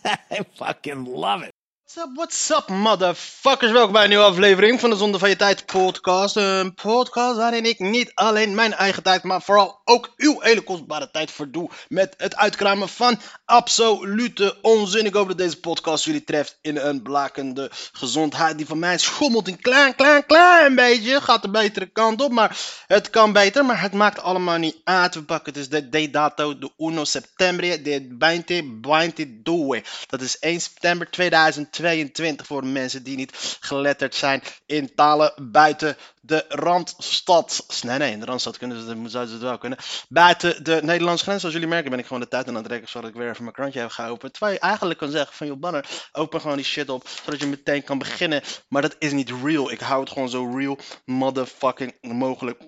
I fucking love it. What's up, what's up, motherfuckers? Welkom bij een nieuwe aflevering van de Zonde van Je Tijd podcast. Een podcast waarin ik niet alleen mijn eigen tijd, maar vooral ook uw hele kostbare tijd verdoe met het uitkramen van absolute onzin. Ik hoop dat deze podcast jullie treft in een blakende gezondheid. Die van mij schommelt een klein, klein, klein beetje. Gaat de betere kant op, maar het kan beter. Maar het maakt allemaal niet uit. We pakken dus de de dato de 1 september de 2022. Dat is 1 september 2022 voor mensen die niet geletterd zijn in talen buiten de Randstad. Nee, nee, in de Randstad kunnen ze, zouden ze het wel kunnen. Buiten de Nederlandse grens. Zoals jullie merken ben ik gewoon de tijd aan het trekken zodat ik weer even mijn krantje heb geopend. Terwijl je eigenlijk kan zeggen van, joh banner, open gewoon die shit op, zodat je meteen kan beginnen. Maar dat is niet real. Ik hou het gewoon zo real motherfucking mogelijk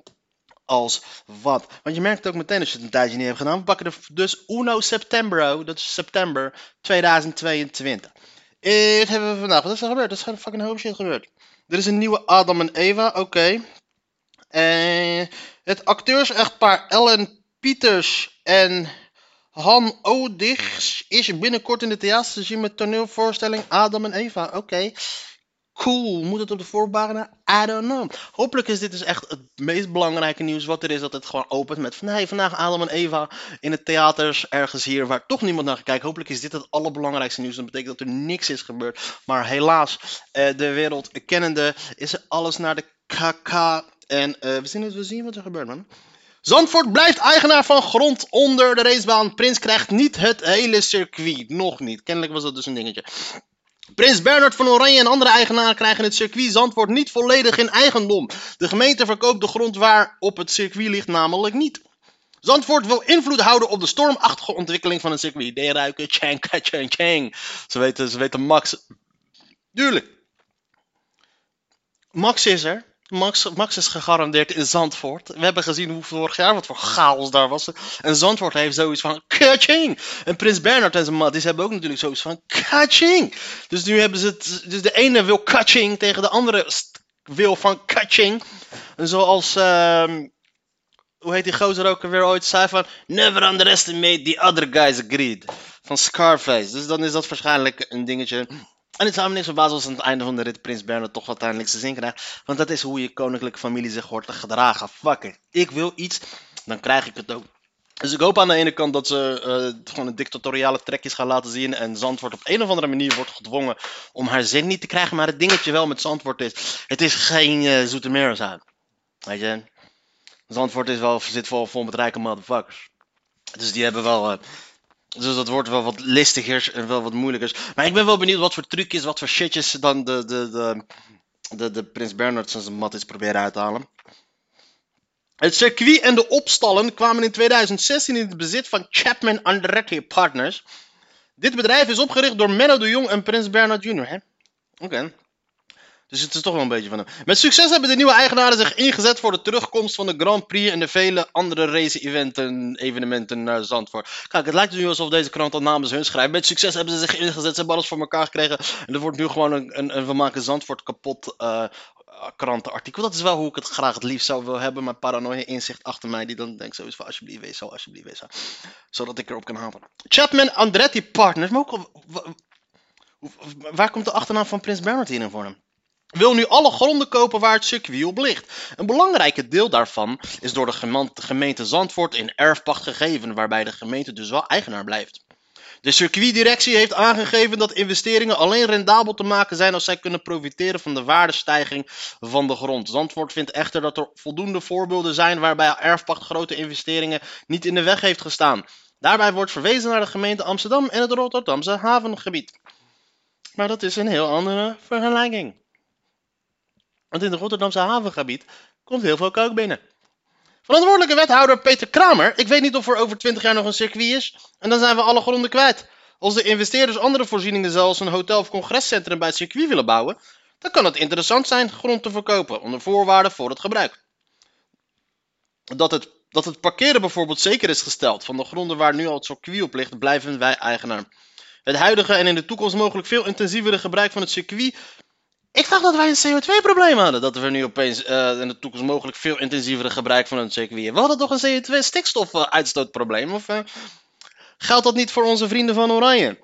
als wat. Want je merkt ook meteen als je het een tijdje niet hebt gedaan. We pakken er dus 1 september, dat is september 2022. Wat hebben we vandaag? Wat is er gebeurd? Er is gewoon fucking hoop shit gebeurd. Er is een nieuwe Adam en Eva, oké. Eh, het acteurs-echtpaar Ellen Pieters en Han Odigs is binnenkort in de theaters te zien met toneelvoorstelling Adam en Eva. Oké. Cool. Moet het op de voorpagina? I don't know. Hopelijk is dit dus echt het meest belangrijke nieuws wat er is. Dat het gewoon opent met van hey, vandaag Adam en Eva in de theaters ergens hier waar toch niemand naar kijkt. Hopelijk is dit het allerbelangrijkste nieuws. Dat betekent dat er niks is gebeurd. Maar helaas, eh, de wereld kennende is alles naar de kk. En eh, we, zien het, we zien wat er gebeurt man. Zandvoort blijft eigenaar van grond onder de racebaan. Prins krijgt niet het hele circuit. Nog niet. Kennelijk was dat dus een dingetje. Prins Bernard van Oranje en andere eigenaren krijgen het circuit Zandvoort niet volledig in eigendom. De gemeente verkoopt de grond waar op het circuit ligt namelijk niet. Zandvoort wil invloed houden op de stormachtige ontwikkeling van het circuit. De ruiken, chang, chang, chang. Ze weten, ze weten Max. Tuurlijk. Max is er. Max, Max is gegarandeerd in Zandvoort. We hebben gezien hoe vorig jaar wat voor chaos daar was. En Zandvoort heeft zoiets van kaching. En Prins Bernard en zijn matties hebben ook natuurlijk zoiets van kaching. Dus nu hebben ze het. Dus de ene wil kaching tegen de andere wil van kaching. En zoals. ehm, hoe heet die gozer ook alweer ooit zei van. Never underestimate the other guy's greed. Van Scarface. Dus dan is dat waarschijnlijk een dingetje. En het zou me niks verbazen als aan het einde van de rit Prins Bernard toch uiteindelijk zijn zin krijgt. Want dat is hoe je koninklijke familie zich hoort te gedragen. Fuck it. Ik wil iets, dan krijg ik het ook. Dus ik hoop aan de ene kant dat ze eh, gewoon een dictatoriale trekjes gaan laten zien. En Zandvoort op een of andere manier wordt gedwongen om haar zin niet te krijgen. Maar het dingetje wel met Zandvoort is, het is geen eh Zoetermeer. Weet je. Zandvoort is wel, zit vol, vol met rijke motherfuckers. Dus die hebben wel... eh, dus dat wordt wel wat listiger en wel wat moeilijker. Maar ik ben wel benieuwd wat voor trucjes, wat voor shitjes dan de, de, de, de, de Prins Bernard zijn matties proberen uit te halen. Het circuit en de opstallen kwamen in 2016 in het bezit van Chapman Andretti Partners. Dit bedrijf is opgericht door Menno de Jong en Prins Bernard Jr. Oké. Dus het is toch wel een beetje van hem. Met succes hebben de nieuwe eigenaren zich ingezet voor de terugkomst van de Grand Prix en de vele andere race-eventen evenementen naar Zandvoort. Kijk, het lijkt nu alsof deze krant al namens hun schrijft. Met succes hebben ze zich ingezet, ze hebben alles voor elkaar gekregen. En er wordt nu gewoon een, een, we maken Zandvoort kapot eh, krantenartikel. Dat is wel hoe ik het graag het liefst zou willen hebben. Mijn paranoia inzicht achter mij die dan denkt sowieso van alsjeblieft wees zo, alsjeblieft wees zo. Zodat ik erop kan halen. Chapman Andretti Partners. Maar ook, waar komt de achternaam van Prins Bernard hier in voor hem? Wil nu alle gronden kopen waar het circuit op ligt. Een belangrijke deel daarvan is door de gemeente Zandvoort in erfpacht gegeven, waarbij de gemeente dus wel eigenaar blijft. De circuitdirectie heeft aangegeven dat investeringen alleen rendabel te maken zijn als zij kunnen profiteren van de waardestijging van de grond. Zandvoort vindt echter dat er voldoende voorbeelden zijn waarbij erfpacht grote investeringen niet in de weg heeft gestaan. Daarbij wordt verwezen naar de gemeente Amsterdam en het Rotterdamse havengebied. Maar dat is een heel andere vergelijking. Want in het Rotterdamse havengebied komt heel veel kook binnen. Verantwoordelijke wethouder Peter Kramer. Ik weet niet of er over 20 jaar nog een circuit is. En dan zijn we alle gronden kwijt. Als de investeerders andere voorzieningen zoals een hotel of congrescentrum bij het circuit willen bouwen, dan kan het interessant zijn grond te verkopen onder voorwaarden voor het gebruik. Dat het, dat het parkeren bijvoorbeeld zeker is gesteld van de gronden waar nu al het circuit op ligt, blijven wij eigenaar. Het huidige en in de toekomst mogelijk veel intensievere gebruik van het circuit. Ik dacht dat wij een CO2-probleem hadden. Dat we nu opeens eh, in de toekomst mogelijk veel intensievere gebruik van het circuit. We hadden toch een CO2-stikstofuitstootprobleem? Of eh, geldt dat niet voor onze vrienden van Oranje?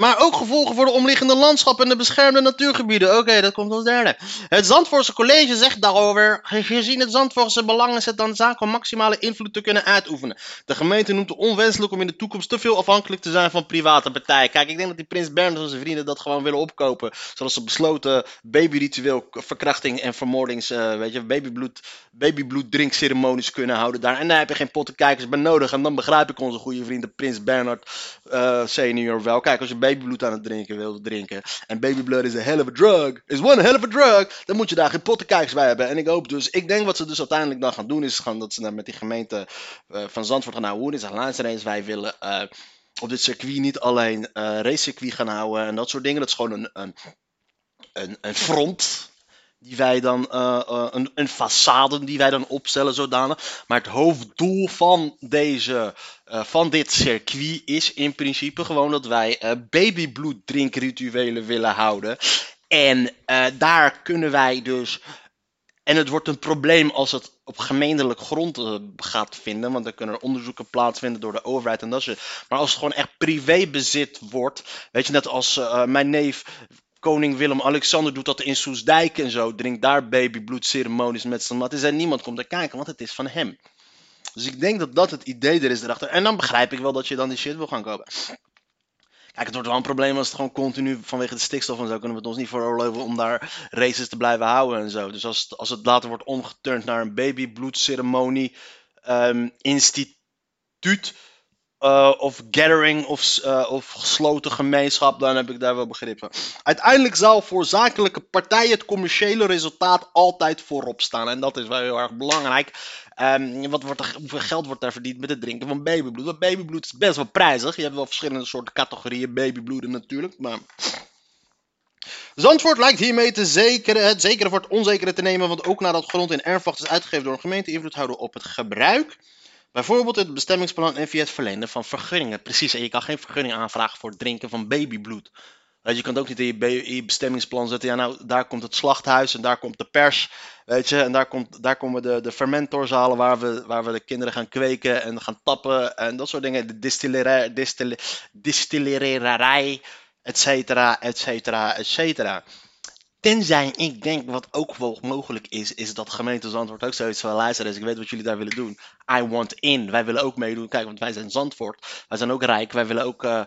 Maar ook gevolgen voor de omliggende landschap en de beschermde natuurgebieden. Oké, dat komt als derde. Het Zandvoortse College zegt daarover: gezien het Zandvoortse belang is het dan zaak om maximale invloed te kunnen uitoefenen. De gemeente noemt het onwenselijk om in de toekomst te veel afhankelijk te zijn van private partijen. Kijk, ik denk dat die Prins Bernhard en zijn vrienden dat gewoon willen opkopen. Zodat ze besloten babyritueel, verkrachting en vermoordings, uh, weet je, babybloed, babybloeddrinkceremonies kunnen houden daar. En daar heb je geen pottenkijkers bij nodig. En dan begrijp ik onze goede vrienden Prins Bernhard uh, senior wel. Kijk, als je babybloed aan het drinken wil drinken. En babyblood is een hell of a drug. Is one hell of a drug. Dan moet je daar geen pottenkijkers bij hebben. En ik hoop dus, ik denk wat ze dus uiteindelijk dan gaan doen, is gaan dat ze met die gemeente uh, van Zandvoort gaan houden. En zeggen, luister eens, wij willen uh, op dit circuit niet alleen uh, racecircuit gaan houden en dat soort dingen. Dat is gewoon een, een, een, een front die wij dan, een, een façade die wij dan opstellen zodanig. Maar het hoofddoel van deze, uh, van dit circuit is in principe gewoon dat wij babybloeddrinkrituelen willen houden. En daar kunnen wij dus, en het wordt een probleem als het op gemeentelijk grond gaat vinden, want dan kunnen er onderzoeken plaatsvinden door de overheid en dat soort. Maar als het gewoon echt privébezit wordt, weet je net als mijn neef koning Willem-Alexander doet dat in Soesdijk en zo. Drinkt daar babybloedceremonies met zijn mat. En niemand komt er kijken, want het is van hem. Dus ik denk dat dat het idee er is erachter. En dan begrijp ik wel dat je dan die shit wil gaan kopen. Kijk, het wordt wel een probleem als het gewoon continu vanwege de stikstof en zo kunnen we het ons niet veroorloven om daar races te blijven houden en zo. Dus als het, als het later wordt omgeturnd naar een babybloedceremonie um, instituut uh, of gathering of, uh, of gesloten gemeenschap, dan heb ik daar wel begrip van. Uiteindelijk zal voor zakelijke partijen het commerciële resultaat altijd voorop staan. En dat is wel heel erg belangrijk. Um, wat wordt er, hoeveel geld wordt daar verdiend met het drinken van babybloed? Want babybloed is best wel prijzig. Je hebt wel verschillende soorten categorieën babybloeden natuurlijk. Maar... Zandvoort lijkt hiermee te zekeren, het zekere voor het onzekere te nemen. Want ook nadat grond in erfwacht is uitgegeven door een gemeente invloed houden op het gebruik. Bijvoorbeeld het bestemmingsplan en via het verlenen van vergunningen. Precies, en je kan geen vergunning aanvragen voor het drinken van babybloed. je kan ook niet in je, in je, bestemmingsplan zetten. Ja, nou, daar komt het slachthuis en daar komt de pers. Weet je, en daar, komt, daar komen de, de fermentorzalen waar we, waar we de kinderen gaan kweken en gaan tappen en dat soort dingen. De distillerij, distil, distillererij, et cetera, et cetera, et cetera. Tenzij ik denk wat ook mogelijk is, is dat gemeente Zandvoort ook zoiets van luisteren. Dus ik weet wat jullie daar willen doen. I want in. Wij willen ook meedoen. Kijk, want wij zijn Zandvoort. Wij zijn ook rijk. Wij willen ook. Uh,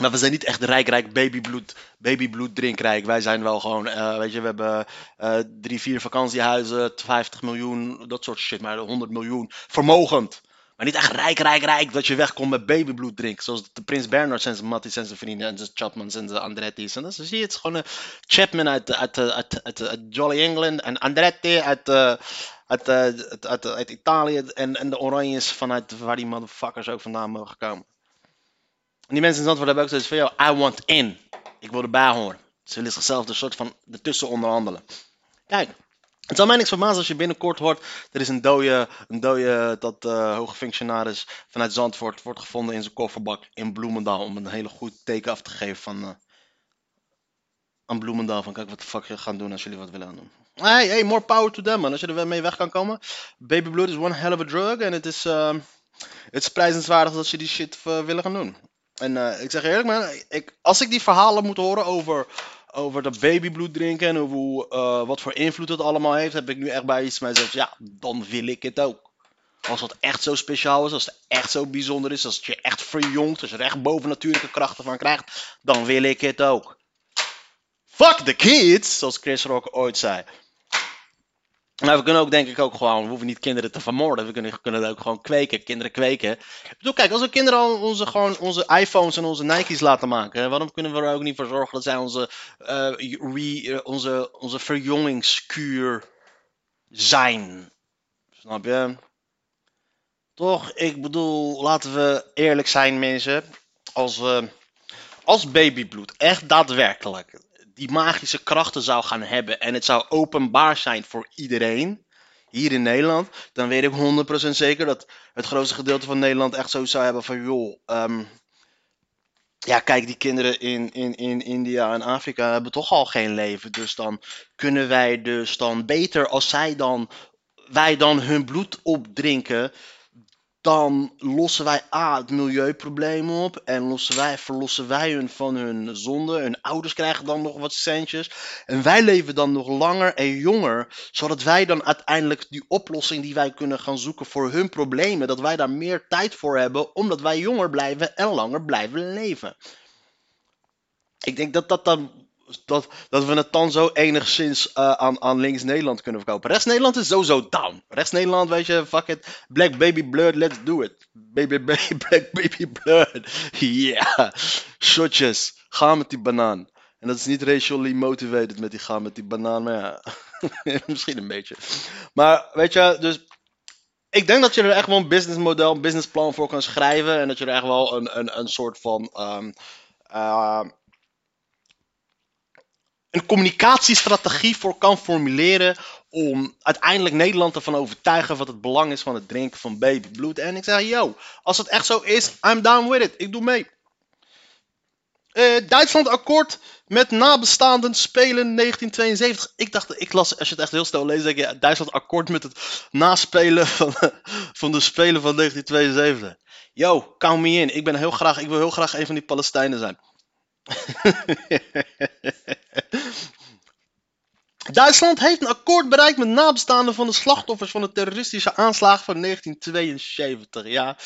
maar we zijn niet echt rijk, rijk, babybloed, babybloed drinkrijk. Wij zijn wel gewoon, uh, weet je, we hebben uh, drie, vier vakantiehuizen, 50 miljoen, dat soort shit, maar 100 miljoen vermogend. Maar niet echt rijk, rijk, rijk, dat je wegkomt met babybloed drinken. Zoals de Prins Bernard en zijn Matties en zijn vrienden en zijn Chapmans en zijn Andretti's. En dan zie je, het gewoon een Chapman uit, uit, uit, Jolly England en Andretti uit, uh, uit, uit, uit, uit, Italië. En, en de Oranjes vanuit waar die motherfuckers ook vandaan mogen komen. En die mensen in Zandvoort hebben ook zoiets van, yo, I want in. Ik wil erbij horen. Ze willen zichzelf een soort van ertussen onderhandelen. Kijk, het zal mij niks verbazen als je binnenkort hoort, er is een dode, een dode dat, uh, hoge functionaris vanuit Zandvoort wordt gevonden in zijn kofferbak in Bloemendaal. Om een hele goed teken af te geven van, uh, aan Bloemendaal. Van kijk wat de fuck je gaan doen als jullie wat willen doen. Hey, hey, more power to them man. Als je er mee weg kan komen. Baby blood is one hell of a drug. En het is, uh, het is prijzenswaardig dat ze die shit willen gaan doen. En ik zeg eerlijk man, ik, als ik die verhalen moet horen over over dat babybloed drinken en hoe, uh, wat voor invloed het allemaal heeft, heb ik nu echt bij iets. Ja, dan wil ik het ook. Als dat echt zo speciaal is, als het echt zo bijzonder is, als het je echt verjongt, als je er echt bovennatuurlijke krachten van krijgt, dan wil ik het ook. Fuck the kids, zoals Chris Rock ooit zei. Maar we kunnen ook denk ik ook gewoon, we hoeven niet kinderen te vermoorden. We kunnen, kunnen ook gewoon kweken, kinderen kweken. Ik bedoel, kijk, als we kinderen al onze, gewoon onze iPhones en onze Nike's laten maken, waarom kunnen we er ook niet voor zorgen dat zij onze, uh, re, onze, onze verjongingskuur zijn? Snap je? Toch, ik bedoel, laten we eerlijk zijn mensen. als, eh, als babybloed echt daadwerkelijk die magische krachten zou gaan hebben en het zou openbaar zijn voor iedereen hier in Nederland, dan weet ik 100% zeker dat het grootste gedeelte van Nederland echt zo zou hebben van joh, ehm, ja kijk die kinderen in, in, in India en Afrika hebben toch al geen leven, dus dan kunnen wij dus dan beter als zij dan, wij dan hun bloed opdrinken, dan lossen wij A, het milieuprobleem op. En lossen wij, verlossen wij hun van hun zonde. Hun ouders krijgen dan nog wat centjes. En wij leven dan nog langer en jonger. Zodat wij dan uiteindelijk die oplossing die wij kunnen gaan zoeken voor hun problemen. Dat wij daar meer tijd voor hebben. Omdat wij jonger blijven en langer blijven leven. Ik denk dat dat dan dat, dat we het dan zo enigszins uh, aan, aan links-Nederland kunnen verkopen. Rechts-Nederland is sowieso down. Rechts-Nederland, weet je, fuck it. Black baby blood, let's do it. Baby, baby, black baby blood. Yeah. Shotjes. Ga met die banaan. En dat is niet racially motivated met die ga met die banaan, maar ja. Misschien een beetje. Maar weet je, dus ik denk dat je er echt wel een businessmodel, een businessplan voor kan schrijven. En dat je er echt wel een, een, een soort van. Um, uh, een communicatiestrategie voor kan formuleren om uiteindelijk Nederland ervan overtuigen wat het belang is van het drinken van babybloed. En ik zeg, yo, als het echt zo is, I'm down with it. Ik doe mee. Uh, Duitsland akkoord met nabestaanden spelen 1972. Ik dacht, ik las, als je het echt heel snel leest, denk je, Duitsland akkoord met het naspelen van, van de spelen van 1972. Yo, count me in. Ik ben heel graag, ik wil heel graag een van die Palestijnen zijn. Duitsland heeft een akkoord bereikt met nabestaanden van de slachtoffers van de terroristische aanslag van 1972. Ja,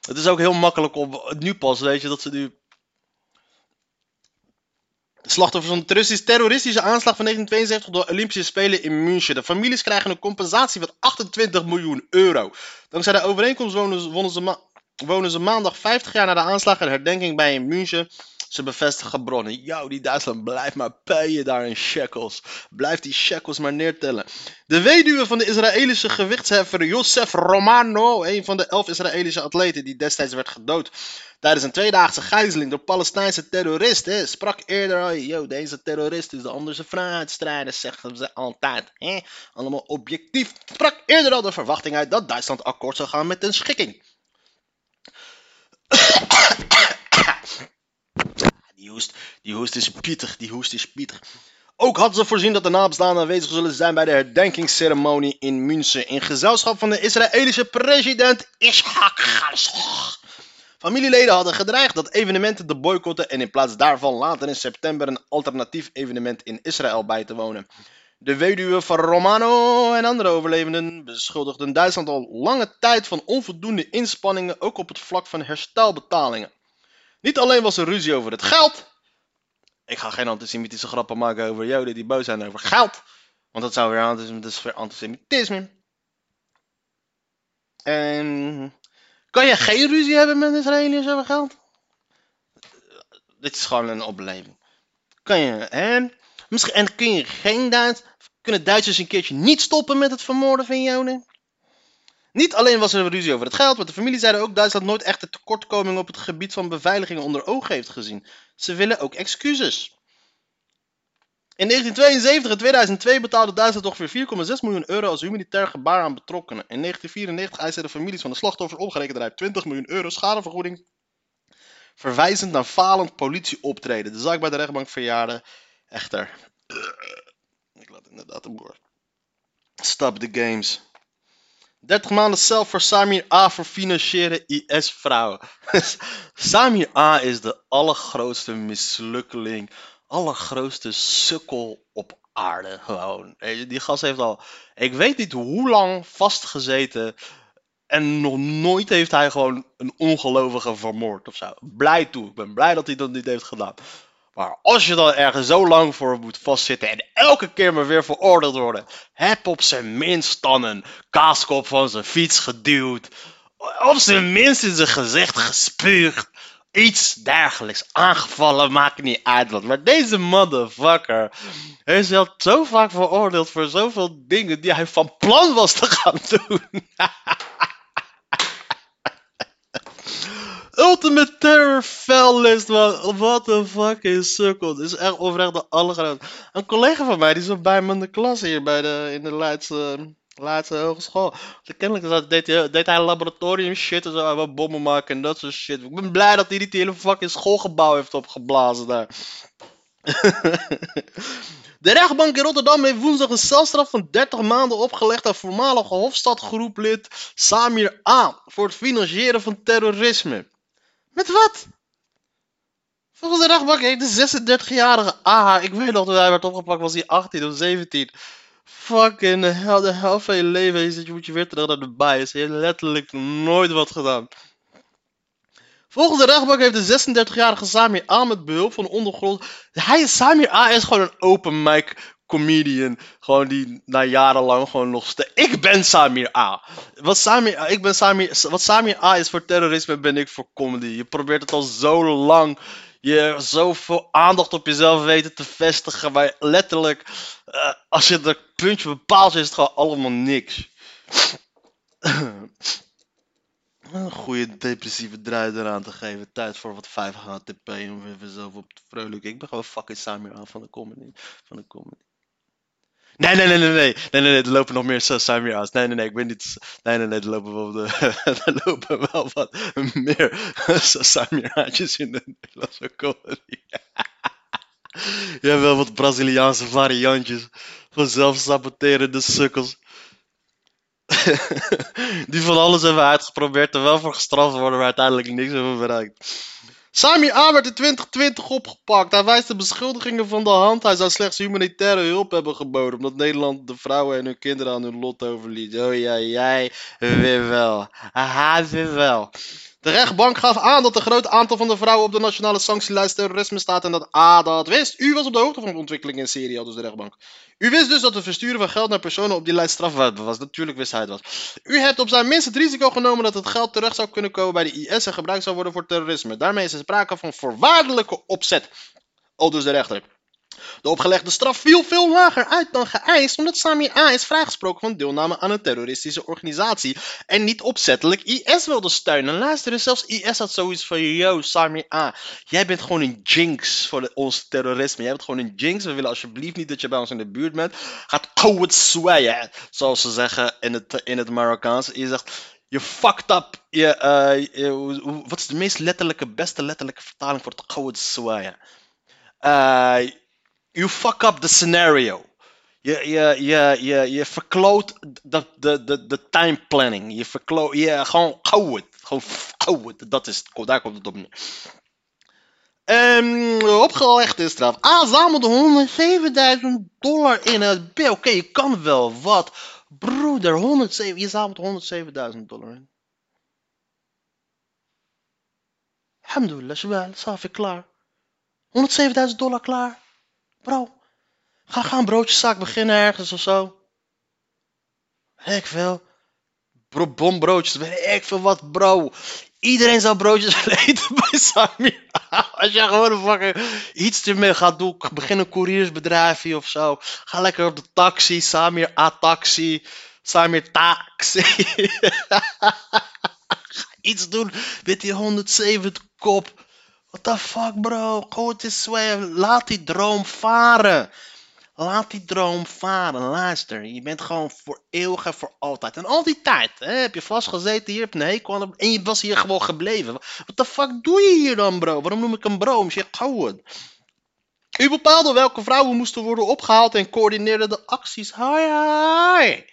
het is ook heel makkelijk om nu pas, weet je, dat ze nu. De slachtoffers van de terroristische aanslag van 1972 door Olympische Spelen in München. De families krijgen een compensatie van 28 miljoen euro. Dankzij de overeenkomst wonen ze, wonen ze maandag 50 jaar na de aanslag en herdenking bij in München. Ze bevestigen bronnen. Yo, die Duitsland blijft maar payen daar in shekels. Blijf die shekels maar neertellen. De weduwe van de Israëlische gewichtsheffer Yosef Romano, een van de elf Israëlische atleten die destijds werd gedood tijdens een tweedaagse gijzeling door Palestijnse terroristen, sprak eerder al, yo, deze terrorist is de andere vrijheidsstrijder, zeggen ze altijd. Hè? Allemaal objectief. Sprak eerder al de verwachting uit dat Duitsland akkoord zou gaan met een schikking. Die hoest, die hoest is pietig, die hoest is pietig. Ook hadden ze voorzien dat de nabestaanden aanwezig zullen zijn bij de herdenkingsceremonie in München in gezelschap van de Israëlische president Ishak Herzog. Familieleden hadden gedreigd dat evenementen te boycotten en in plaats daarvan later in september een alternatief evenement in Israël bij te wonen. De weduwe van Romano en andere overlevenden beschuldigden Duitsland al lange tijd van onvoldoende inspanningen, ook op het vlak van herstelbetalingen. Niet alleen was er ruzie over het geld. Ik ga geen antisemitische grappen maken over joden die boos zijn over geld. Want dat zou weer, antisemitisme, weer antisemitisme. En kan je geen ruzie hebben met Israëliërs over geld? Dit is gewoon een opleving. Kan je, en, misschien, en kun je geen Duits, kunnen Duitsers een keertje niet stoppen met het vermoorden van Joden? Niet alleen was er een ruzie over het geld, maar de familie zeiden ook Duitsland nooit echt de tekortkoming op het gebied van beveiliging onder ogen heeft gezien. Ze willen ook excuses. In 1972 en 2002 betaalde Duitsland ongeveer 4,6 miljoen euro als humanitair gebaar aan betrokkenen. In 1994 eisten de families van de slachtoffers omgerekend eruit 20 miljoen euro schadevergoeding. Verwijzend naar falend politieoptreden. De zaak bij de rechtbank verjaarde echter. Ik laat inderdaad een boer. Stop the games. 30 maanden cel voor Samir A voor financieren IS-vrouwen. Samir A is de allergrootste mislukkeling, allergrootste sukkel op aarde. Gewoon. Die gast heeft al, ik weet niet hoe lang vastgezeten. En nog nooit heeft hij gewoon een ongelovige vermoord of zo. Blij toe. Ik ben blij dat hij dat niet heeft gedaan. Maar als je dan ergens zo lang voor moet vastzitten en elke keer maar weer veroordeeld worden, heb op zijn minst dan een kaaskop van zijn fiets geduwd, op zijn minst in zijn gezicht gespuugd, iets dergelijks aangevallen, maakt niet uit wat. Maar deze motherfucker is al zo vaak veroordeeld voor zoveel dingen die hij van plan was te gaan doen. ultimate terror fell list, man. What the fucking sukkel. Dit is echt oprecht de allergrootste. Een collega van mij, die zat bij me in de klas hier bij de, in de Leidse, Leidse Hogeschool. Kennelijk deed, hij, deed hij laboratorium shit en zo. Wou bommen maken en dat soort shit. Ik ben blij dat hij niet die hele fucking schoolgebouw heeft opgeblazen daar. De rechtbank in Rotterdam heeft woensdag een celstraf van 30 maanden opgelegd aan voormalige Hofstadgroeplid Samir A. voor het financieren van terrorisme. Met wat? Volgens de rechtbank heeft de 36-jarige A. Ik weet nog dat hij werd opgepakt, was hij 18 of 17. Fucking hell, de helft van je leven is dat je moet je weer terug naar de bias. Hij heeft letterlijk nooit wat gedaan. Volgens de rechtbank heeft de 36-jarige Samir A met behulp van ondergrond. Hij, Samir A is gewoon een open mic comedian. Gewoon die na jarenlang gewoon nog steeds. Ik ben Samir A. Wat Samir, ik ben Samir, wat Samir A is voor terrorisme, ben ik voor comedy. Je probeert het al zo lang. Je zoveel aandacht op jezelf weten te vestigen. Maar letterlijk, eh, als je dat puntje bepaalt, is het gewoon allemaal niks. Een goede depressieve draai eraan te geven. Tijd voor wat 5 HTP om even zelf op te vrolijken. Ik ben gewoon fucking Samir aan van de comedy. Van de comedy. Nee, nee, nee, nee, nee, nee, nee, nee, er lopen nog meer Samir A's. Nee, nee, nee, ik ben niet. Nee, nee, nee, er lopen wel, de, lopen wel wat meer Samir A'tjes in de Nederlandse comedy. Je hebt wel wat Braziliaanse variantjes van zelfsaboterende sukkels. Die van alles hebben uitgeprobeerd, er wel voor gestraft worden, maar uiteindelijk niks hebben bereikt. Sami A werd in 2020 opgepakt. Hij wijst de beschuldigingen van de hand. Hij zou slechts humanitaire hulp hebben geboden. Omdat Nederland de vrouwen en hun kinderen aan hun lot overliet. Oh ja, jij weer wel. Aha, weer wel. De rechtbank gaf aan dat een groot aantal van de vrouwen op de nationale sanctielijst terrorisme staat en dat A dat wist. U was op de hoogte van de ontwikkeling in Syrië, al dus de rechtbank. U wist dus dat het versturen van geld naar personen op die lijst strafbaar was. Natuurlijk wist hij was. U hebt op zijn minst het risico genomen dat het geld terecht zou kunnen komen bij de IS en gebruikt zou worden voor terrorisme. Daarmee is er sprake van voorwaardelijke opzet. Al dus de rechter. De opgelegde straf viel veel lager uit dan geëist, omdat Samir A. is vrijgesproken van deelname aan een terroristische organisatie en niet opzettelijk IS wilde steunen. Luister, zelfs IS had zoiets van: Yo, Samir A. Jij bent gewoon een jinx voor ons terrorisme. Jij bent gewoon een jinx. We willen alsjeblieft niet dat je bij ons in de buurt bent. Gaat kouwet zwaien, zoals ze zeggen in het, in het Marokkaans. Je zegt. Je fucked up. Je, je, wat is de meest letterlijke, beste letterlijke vertaling voor het? Uh, you fuck up the scenario. Je, je, je, je, je verkloot de, de, de, de time planning. Je verkloot, je, gewoon gauw. Gewoon gauw. Dat is daar komt het op neer. Um, opgelegde straf. A zamelde 107.000 dollar in het bill. Oké, je kan wel wat. Broeder, 107, je zamelt 107.000 dollar in. Alhamdulillah, safi, klaar. 107.000 dollar klaar. Bro, ga, ga een broodjeszaak beginnen ergens of zo. Ik veel. Bro, bombroodjes, weet ik veel wat, bro. Iedereen zou broodjes eten bij Samir. Als je gewoon een fucking iets ermee gaat doen, begin een couriersbedrijfje of zo. Ga lekker op de taxi, Samir A-taxi, Samir taxi. iets doen met die 107 kop. What the fuck, bro? Go to swear. Laat die droom varen. Laat die droom varen. Luister, je bent gewoon voor eeuwig en voor altijd. En al die tijd hè, heb je vastgezeten hier, heb een hekel en je was hier gewoon gebleven. What the fuck doe je hier dan, bro? Waarom noem ik een bro? Je gewoon. U bepaalde welke vrouwen moesten worden opgehaald en coördineerde de acties. Hoi, hoi.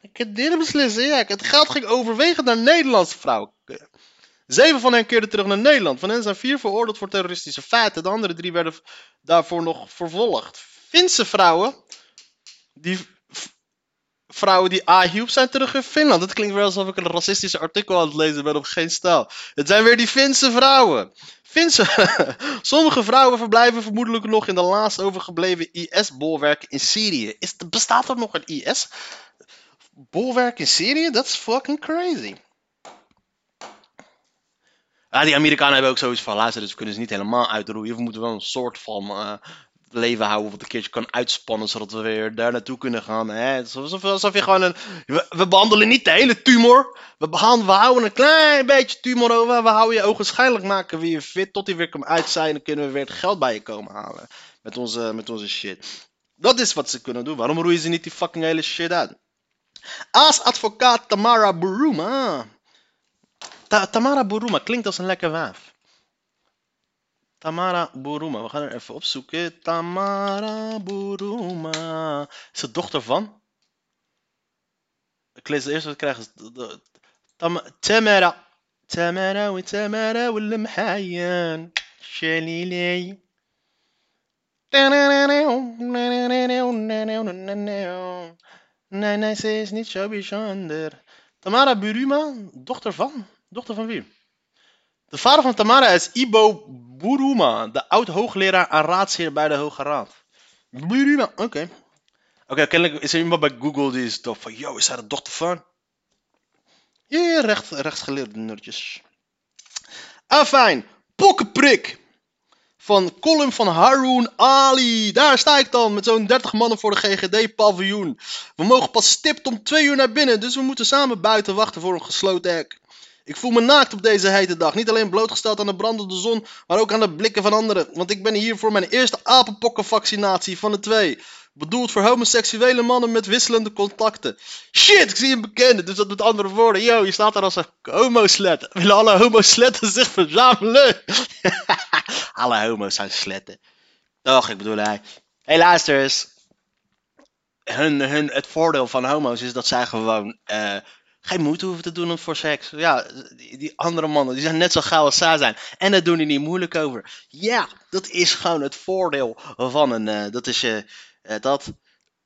Ik heb dit beslissen, ja. Het geld ging overwegend naar Nederlandse vrouwen. Zeven van hen keerden terug naar Nederland. Van hen zijn vier veroordeeld voor terroristische feiten. De andere drie werden daarvoor nog vervolgd. Finse vrouwen, die vrouwen die A-hielp zijn terug in Finland. Het klinkt wel alsof ik een racistische artikel aan het lezen ben op geen stijl. Het zijn weer die Finse vrouwen. Finse. Sommige vrouwen verblijven vermoedelijk nog in de laatst overgebleven IS-bolwerken in Syrië. Is, bestaat er nog een IS-bolwerk in Syrië? Dat is fucking crazy. Ja, die Amerikanen hebben ook zoiets van, luister, dus we kunnen ze niet helemaal uitroeien. We moeten wel een soort van uh, leven houden wat een keertje kan uitspannen, zodat we weer daar naartoe kunnen gaan. Hè? Alsof, alsof je gewoon een. We, we behandelen niet de hele tumor. We, behandelen, we houden een klein beetje tumor over. We houden je ogenschijnlijk maken wie je fit tot die weer kan uit zijn. Dan kunnen we weer het geld bij je komen halen. Met onze, met onze shit. Dat is wat ze kunnen doen. Waarom roeien ze niet die fucking hele shit uit? Als advocaat Tamara Buruma. Ta- Tamara Buruma klinkt als een lekker wijf. Tamara Buruma, we gaan er even opzoeken. Tamara Buruma. Is het dochter van? Ik lees het eerst wat ik krijg. Tam- Tamara. Tamara wa Tamara mhayan. Shalilay. Nee, nee, ze is niet zo bijzonder. Tamara Buruma, dochter van? Dochter van wie? De vader van Tamara is Ibo Buruma, de oud-hoogleraar en raadsheer bij de Hoge Raad. Buruma, oké. Oké, kennelijk is er iemand bij Google die is toch van, yo, is hij de dochter van? Ja, ja, recht, rechtsgeleerde nerdjes. Ah, fijn. Pokkenprik. Van column van Haroon Ali. Daar sta ik dan met zo'n 30 mannen voor de GGD-paviljoen. We mogen pas stipt om twee uur naar binnen, dus we moeten samen buiten wachten voor een gesloten hek. Ik voel me naakt op deze hete dag. Niet alleen blootgesteld aan de brandende zon, maar ook aan de blikken van anderen. Want ik ben hier voor mijn eerste apenpokkenvaccinatie van de twee. Bedoeld voor homoseksuele mannen met wisselende contacten. Shit, ik zie een bekende. Dus dat met andere woorden. Yo, je staat daar als een homoslet. Willen alle homosletten zich verzamelen? alle homo's zijn sletten. Och, ik bedoel hij. Hé, luister eens. Hun, hun, het voordeel van homo's is dat zij gewoon eh, geen moeite hoeven te doen voor seks. Ja, die, andere mannen die zijn net zo gauw als zij zijn. En daar doen die niet moeilijk over. Ja, dat is gewoon het voordeel van een. eh, dat is. eh, dat.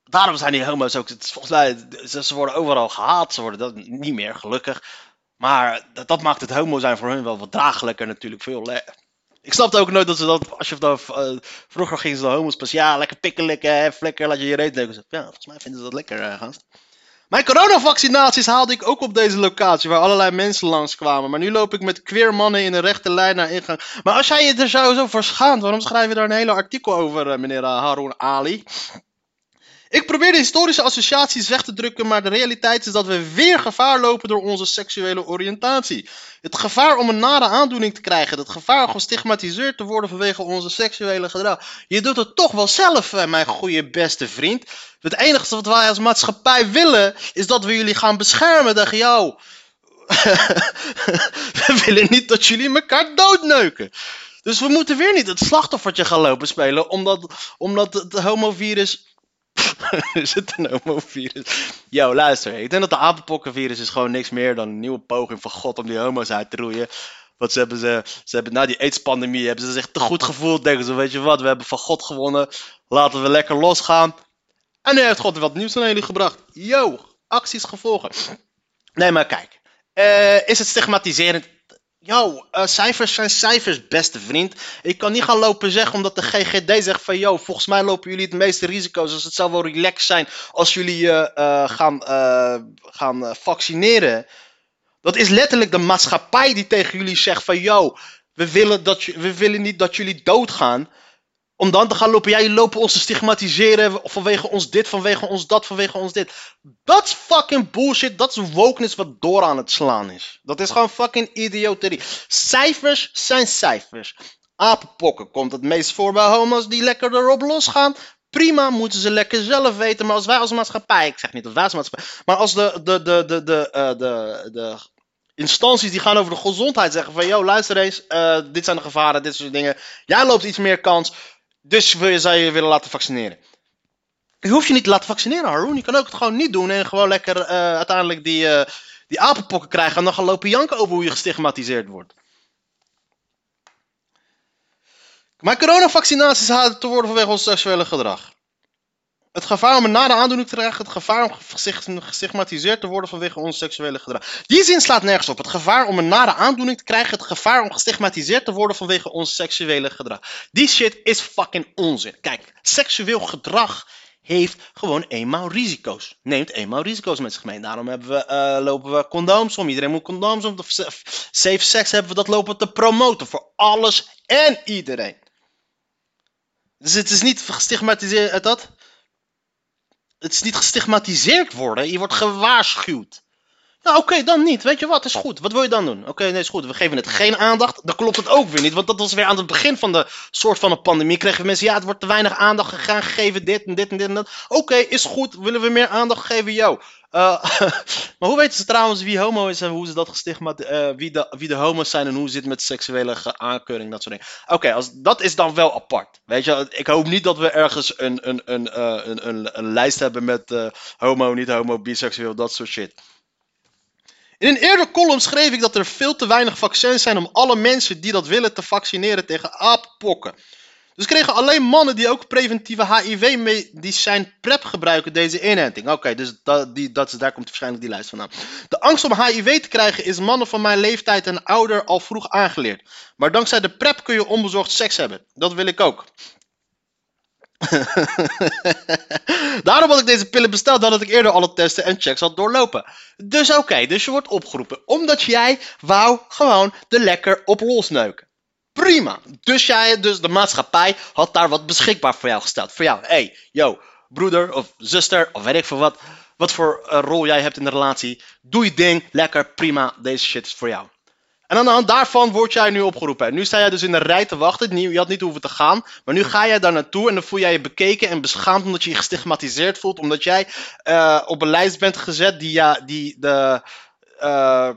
Daarom zijn die homo's ook. Volgens mij, ze, worden overal gehaat. Ze worden dat niet meer, gelukkig. Maar dat, dat maakt het homo zijn voor hun wel wat draaglijker natuurlijk. Veel ik snapte ook nooit dat ze dat, als je vroeger gingen ze de homo's pas, ja, lekker pikken, likken, hè, flikker, laat je je reet neuken. Ja, volgens mij vinden ze dat lekker, eh, gast. Mijn coronavaccinaties haalde ik ook op deze locatie, waar allerlei mensen langskwamen. Maar nu loop ik met queer mannen in een rechte lijn naar ingang. Maar als jij je er zo, voor schaamt, waarom schrijf je daar een hele artikel over, eh, meneer eh, Haroon Ali? Ik probeer de historische associaties weg te drukken, maar de realiteit is dat we weer gevaar lopen door onze seksuele oriëntatie. Het gevaar om een nare aandoening te krijgen, het gevaar om gestigmatiseerd te worden vanwege onze seksuele gedrag. Je doet het toch wel zelf, eh, mijn goede beste vriend. Het enige wat wij als maatschappij willen, is dat we jullie gaan beschermen tegen jou. we willen niet dat jullie elkaar doodneuken. Dus we moeten weer niet het slachtoffertje gaan lopen spelen, omdat, omdat het homovirus is het een homovirus? Yo, luister. Ik denk dat de apenpokkenvirus is gewoon niks meer dan een nieuwe poging van God om die homo's uit te roeien. Want ze hebben, ze, ze hebben na die AIDS-pandemie hebben ze zich te goed gevoeld. Denken ze, weet je wat, we hebben van God gewonnen. Laten we lekker losgaan. En nu heeft God wat nieuws naar jullie gebracht. Yo, acties gevolgen. Nee, maar kijk. Eh, is het stigmatiserend? Yo, eh, cijfers zijn cijfers, beste vriend. Ik kan niet gaan lopen zeggen omdat de GGD zegt van... Yo, volgens mij lopen jullie het meeste risico's. Dus het zou wel relaxed zijn als jullie je eh, gaan, eh, gaan eh, vaccineren. Dat is letterlijk de maatschappij die tegen jullie zegt van... Yo, we willen, dat, je- we willen niet dat jullie doodgaan. Om dan te gaan lopen, jullie lopen ons te stigmatiseren vanwege ons dit, vanwege ons dat, vanwege ons dit. Dat fucking bullshit. Dat is wokeness wat door aan het slaan is. Dat is gewoon fucking idioterie. Cijfers zijn cijfers. Apenpokken komt het meest voor bij homo's die lekker erop losgaan. Prima, moeten ze lekker zelf weten. Maar als wij als maatschappij, ik zeg niet dat wij als maatschappij, maar als de, de, de, de, de, eh, de, de instanties die gaan over de gezondheid zeggen van, yo, luister eens, eh, dit zijn de gevaren, dit soort dingen. Jij loopt iets meer kans, dus je, zou je willen laten vaccineren. Je hoeft je niet te laten vaccineren, Haroon. Je kan ook het gewoon niet doen en gewoon lekker eh, uiteindelijk die, eh, die apenpokken krijgen en dan gaan lopen janken over hoe je gestigmatiseerd wordt. Maar coronavaccinaties halen te worden vanwege ons seksuele gedrag. Het gevaar om een nare aandoening te krijgen, het gevaar om gestig- gestigmatiseerd te worden vanwege ons seksuele gedrag. Die zin slaat nergens op. Het gevaar om een nare aandoening te krijgen, het gevaar om gestigmatiseerd te worden vanwege ons seksuele gedrag. Die shit is fucking onzin. Kijk, seksueel gedrag heeft gewoon eenmaal risico's. Neemt eenmaal risico's met zich mee. Daarom hebben we, eh, lopen we condooms om. Iedereen moet condooms om. Safe sex hebben we dat lopen te promoten voor alles en iedereen. Dus het is niet gestigmatiseerd, dat? Het is niet gestigmatiseerd worden, je wordt gewaarschuwd. Nou, oké, dan niet. Weet je wat, is goed. Wat wil je dan doen? Oké, nee, is goed. We geven het geen aandacht. Dan klopt het ook weer niet. Want dat was weer aan het begin van de soort van een pandemie. Kregen mensen, ja, het wordt te weinig aandacht gegaan, gegeven dit en dit en dit en dat. Oké, is goed. Willen we meer aandacht geven? Yo. Uh, maar hoe weten ze trouwens wie homo is en hoe ze dat gestigmat, uh, wie, de, wie de homo's zijn en hoe zit met seksuele aankeuring, dat soort dingen. Oké, als dat is dan wel apart. Weet je, ik hoop niet dat we ergens een, een, een, uh, een, een, een, lijst hebben met homo, niet homo, biseksueel, dat soort shit. In een eerder column schreef ik dat er veel te weinig vaccins zijn om alle mensen die dat willen te vaccineren tegen aappokken. Dus kregen alleen mannen die ook preventieve HIV-medicijn PrEP gebruiken deze inenting. Oké, dus dat, die, dat, daar komt waarschijnlijk die lijst vandaan. De angst om HIV te krijgen is mannen van mijn leeftijd en ouder al vroeg aangeleerd. Maar dankzij de PrEP kun je onbezorgd seks hebben. Dat wil ik ook. Daarom had ik deze pillen besteld, had ik eerder alle testen en checks had doorlopen. Dus oké, dus je wordt opgeroepen. Omdat jij wou gewoon de lekker op losneuken. Prima. Dus, jij, dus de maatschappij had daar wat beschikbaar voor jou gesteld. Voor jou, hey, yo, broeder of zuster of weet ik veel wat. Wat voor uh, rol jij hebt in de relatie. Doe je ding, lekker, prima. Deze shit is voor jou. En aan de hand daarvan word jij nu opgeroepen. En nu sta jij dus in de rij te wachten. Je had niet hoeven te gaan. Maar nu ga jij daar naartoe en dan voel jij je bekeken en beschaamd omdat je je gestigmatiseerd voelt. Omdat jij uh, op een lijst bent gezet die, ja, die de, uh,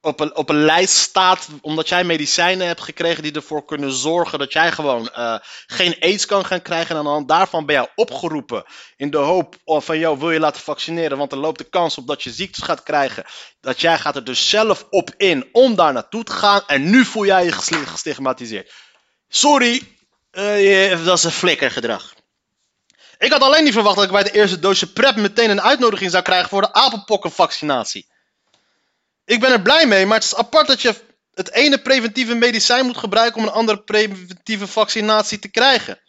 op een, op een lijst staat omdat jij medicijnen hebt gekregen die ervoor kunnen zorgen dat jij gewoon uh, geen aids kan gaan krijgen. En aan de hand daarvan ben je opgeroepen in de hoop van, jou wil je laten vaccineren, want er loopt de kans op dat je ziektes gaat krijgen. Dat jij gaat er dus zelf op in om daar naartoe te gaan en nu voel jij je gestigmatiseerd. Sorry, uh, dat is een flikkergedrag. Ik had alleen niet verwacht dat ik bij de eerste doosje PrEP meteen een uitnodiging zou krijgen voor de apenpokkenvaccinatie. Ik ben er blij mee, maar het is apart dat je het ene preventieve medicijn moet gebruiken om een andere preventieve vaccinatie te krijgen.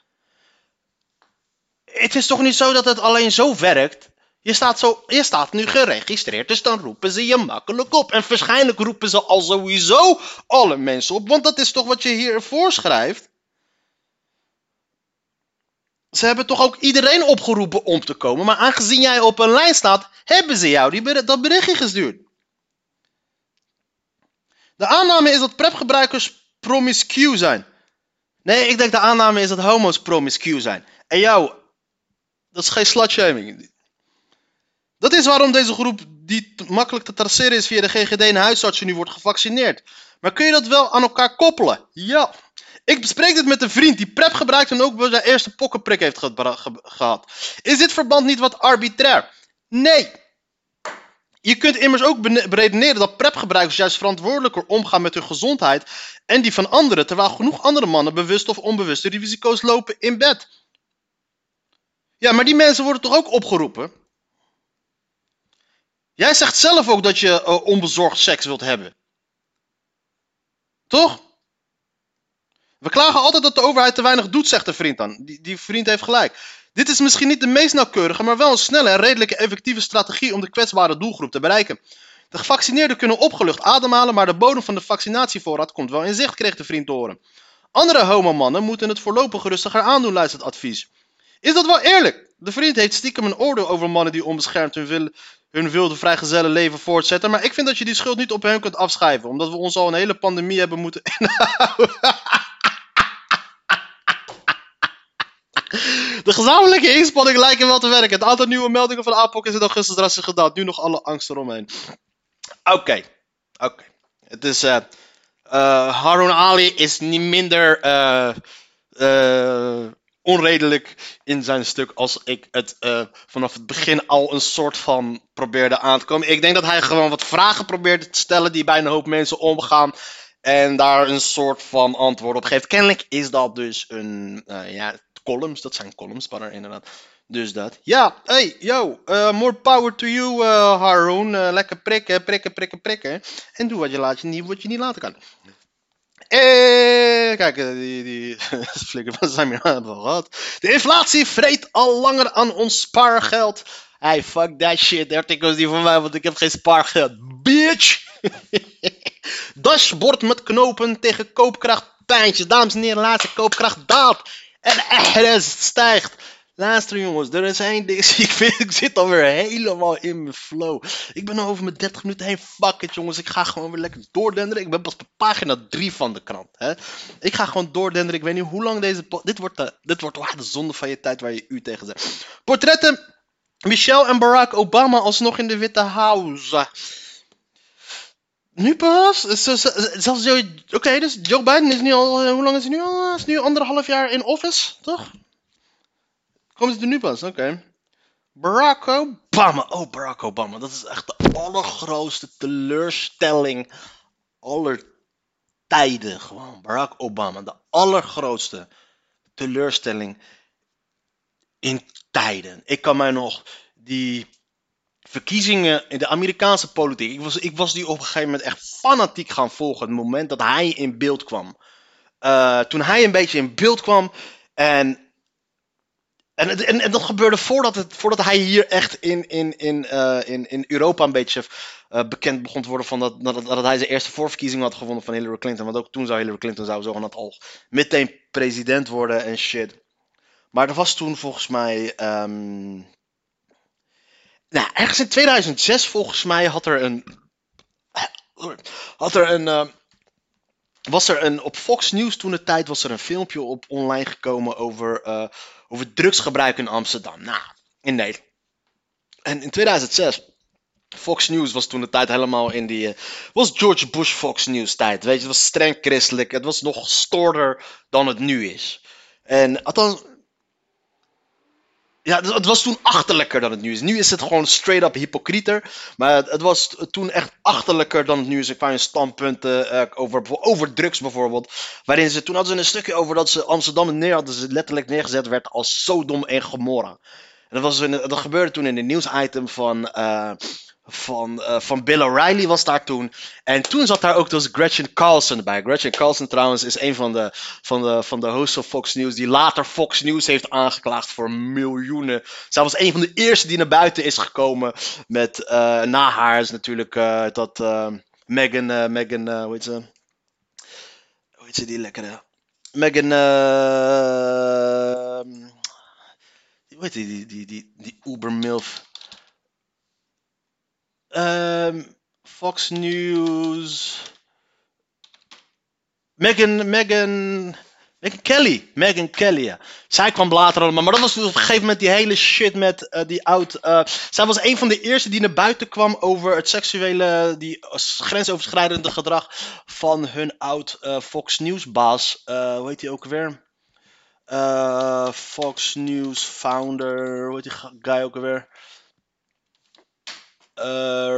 Het is toch niet zo dat het alleen zo werkt? Je staat, zo, je staat nu geregistreerd, dus dan roepen ze je makkelijk op. En waarschijnlijk roepen ze al sowieso alle mensen op, want dat is toch wat je hier voorschrijft? Ze hebben toch ook iedereen opgeroepen om te komen, maar aangezien jij op een lijn staat, hebben ze jou die, dat berichtje gestuurd. De aanname is dat prepgebruikers promiscu zijn. Nee, ik denk de aanname is dat homo's promiscu zijn. En jou, dat is geen slutshaming. Dat is waarom deze groep, die makkelijk te traceren is via de GGD en huisartsen, nu wordt gevaccineerd. Maar kun je dat wel aan elkaar koppelen? Ja. Ik bespreek dit met een vriend die PrEP gebruikt en ook zijn eerste pokkenprik heeft gehad. Is dit verband niet wat arbitrair? Nee. Je kunt immers ook beredeneren dat prepgebruikers juist verantwoordelijker omgaan met hun gezondheid en die van anderen, terwijl genoeg andere mannen bewust of onbewust de risico's lopen in bed. Ja, maar die mensen worden toch ook opgeroepen? Jij zegt zelf ook dat je uh, onbezorgd seks wilt hebben. Toch? We klagen altijd dat de overheid te weinig doet, zegt de vriend dan. Die, die vriend heeft gelijk. Dit is misschien niet de meest nauwkeurige, maar wel een snelle en redelijke effectieve strategie om de kwetsbare doelgroep te bereiken. De gevaccineerden kunnen opgelucht ademhalen, maar de bodem van de vaccinatievoorraad komt wel in zicht, kreeg de vriend te horen. Andere homomannen moeten het voorlopig rustiger aandoen, luistert het advies. Is dat wel eerlijk? De vriend heeft stiekem een oordeel over mannen die onbeschermd hun, wil, hun wilde vrijgezellen leven voortzetten, maar ik vind dat je die schuld niet op hen kunt afschrijven, omdat we ons al een hele pandemie hebben moeten inhouden. De gezamenlijke inspanningen lijken wel te werken. Het aantal nieuwe meldingen van APOC is in augustus drastisch gedaald. Nu nog alle angst eromheen. Oké. Oké. Het is... Uh, Harun Ali is niet minder uh, onredelijk in zijn stuk als ik het vanaf het begin al een soort van probeerde aan te komen. Ik denk dat hij gewoon wat vragen probeerde te stellen die bij een hoop mensen omgaan. En daar een soort van antwoord op geeft. Kennelijk is dat dus een, ja, columns. Dat zijn columns, maar inderdaad. Dus dat. Ja, hey, yo, uh, more power to you, uh, Haroon. Uh, lekker prikken, prikken, prikken, prikken. En doe wat je, laat, je niet, wat je niet laten kan. Eh, kijk, die, die flikker van zijn hebben. De inflatie vreet al langer aan ons spaargeld. Hey, fuck that shit. Artikels die van mij, want ik heb geen spaargeld. Bitch! Dashboard met knopen tegen koopkracht. Pijntjes, dames en heren, laatste koopkracht daalt. En RS stijgt. Luister jongens, er is één. Ik, vind, ik zit alweer helemaal in mijn flow. Ik ben over mijn 30 minuten heen. Fuck it jongens, ik ga gewoon weer lekker doordenderen. Ik ben pas op pagina 3 van de krant. Hè? Ik ga gewoon doordenderen. Ik weet niet hoe lang deze... Dit wordt, de, dit wordt de zonde van je tijd waar je u tegen zegt. Portretten. Michelle en Barack Obama alsnog in de Witte House. Nu pas? Zelfs Joe... Oké, dus Joe Biden is nu al... eh, Hoe lang is hij nu al? Is nu anderhalf jaar in office, toch? Komen ze er nu pas? Oké. Barack Obama. Oh, Barack Obama. Dat is echt de allergrootste teleurstelling aller tijden. Gewoon, Barack Obama. De allergrootste teleurstelling in tijden. Ik kan mij nog die verkiezingen in de Amerikaanse politiek. Ik was, ik was die op een gegeven moment echt fanatiek gaan volgen. Het moment dat hij in beeld kwam. Eh, toen hij een beetje in beeld kwam. En en, en dat gebeurde voordat, het, voordat hij hier echt in, in, in, eh, in, in Europa een beetje eh, bekend begon te worden van dat, dat, dat hij zijn eerste voorverkiezing had gewonnen van Hillary Clinton. Want ook toen zou Hillary Clinton zou zogenaamd al meteen president worden en shit. Maar er was toen volgens mij. ehm, nou, ergens in 2006 volgens mij had er een. Had er een. eh, was er een. Op Fox News toen de tijd was er een filmpje op online gekomen over. eh, over drugsgebruik in Amsterdam. Nou, in Nederland. En in 2006. Fox News was toen de tijd helemaal in die. eh, was George Bush Fox News tijd. Weet je, het was streng christelijk. Het was nog stoorder dan het nu is. En althans. Ja, het het was toen achterlijker dan het nu is. Nu is het gewoon straight up hypocrieter. Maar het, was toen echt achterlijker dan het nu is. Ik in standpunten eh, over, over drugs bijvoorbeeld. Waarin ze toen hadden ze een stukje over dat ze Amsterdam neer hadden ze letterlijk neergezet werd als Sodom en Gomorra. En dat, was een, dat gebeurde toen in een nieuwsitem van, eh, van, eh, van Bill O'Reilly was daar toen. En toen zat daar ook dus Gretchen Carlson bij. Gretchen Carlson trouwens is een van de, van de, van de hosts van Fox News die later Fox News heeft aangeklaagd voor miljoenen. Zij was een van de eerste die naar buiten is gekomen met, eh, na haar is natuurlijk eh, dat Megan, Megan, hoe heet ze? Hoe heet ze die lekkere? Megan, hoe heet die, die, die, die, die Uber MILF? Ehm, Fox News. Megan, Megan, Megan Kelly. Megan Kelly, ja. Zij kwam later allemaal. Maar dat was op een gegeven moment die hele shit met eh, die oud. eh, zij was een van de eerste die naar buiten kwam over het seksuele, die grensoverschrijdende gedrag van hun oud eh, Fox News baas. Hoe heet die ook weer? Fox News founder. Hoe heet die guy ook weer? Eh,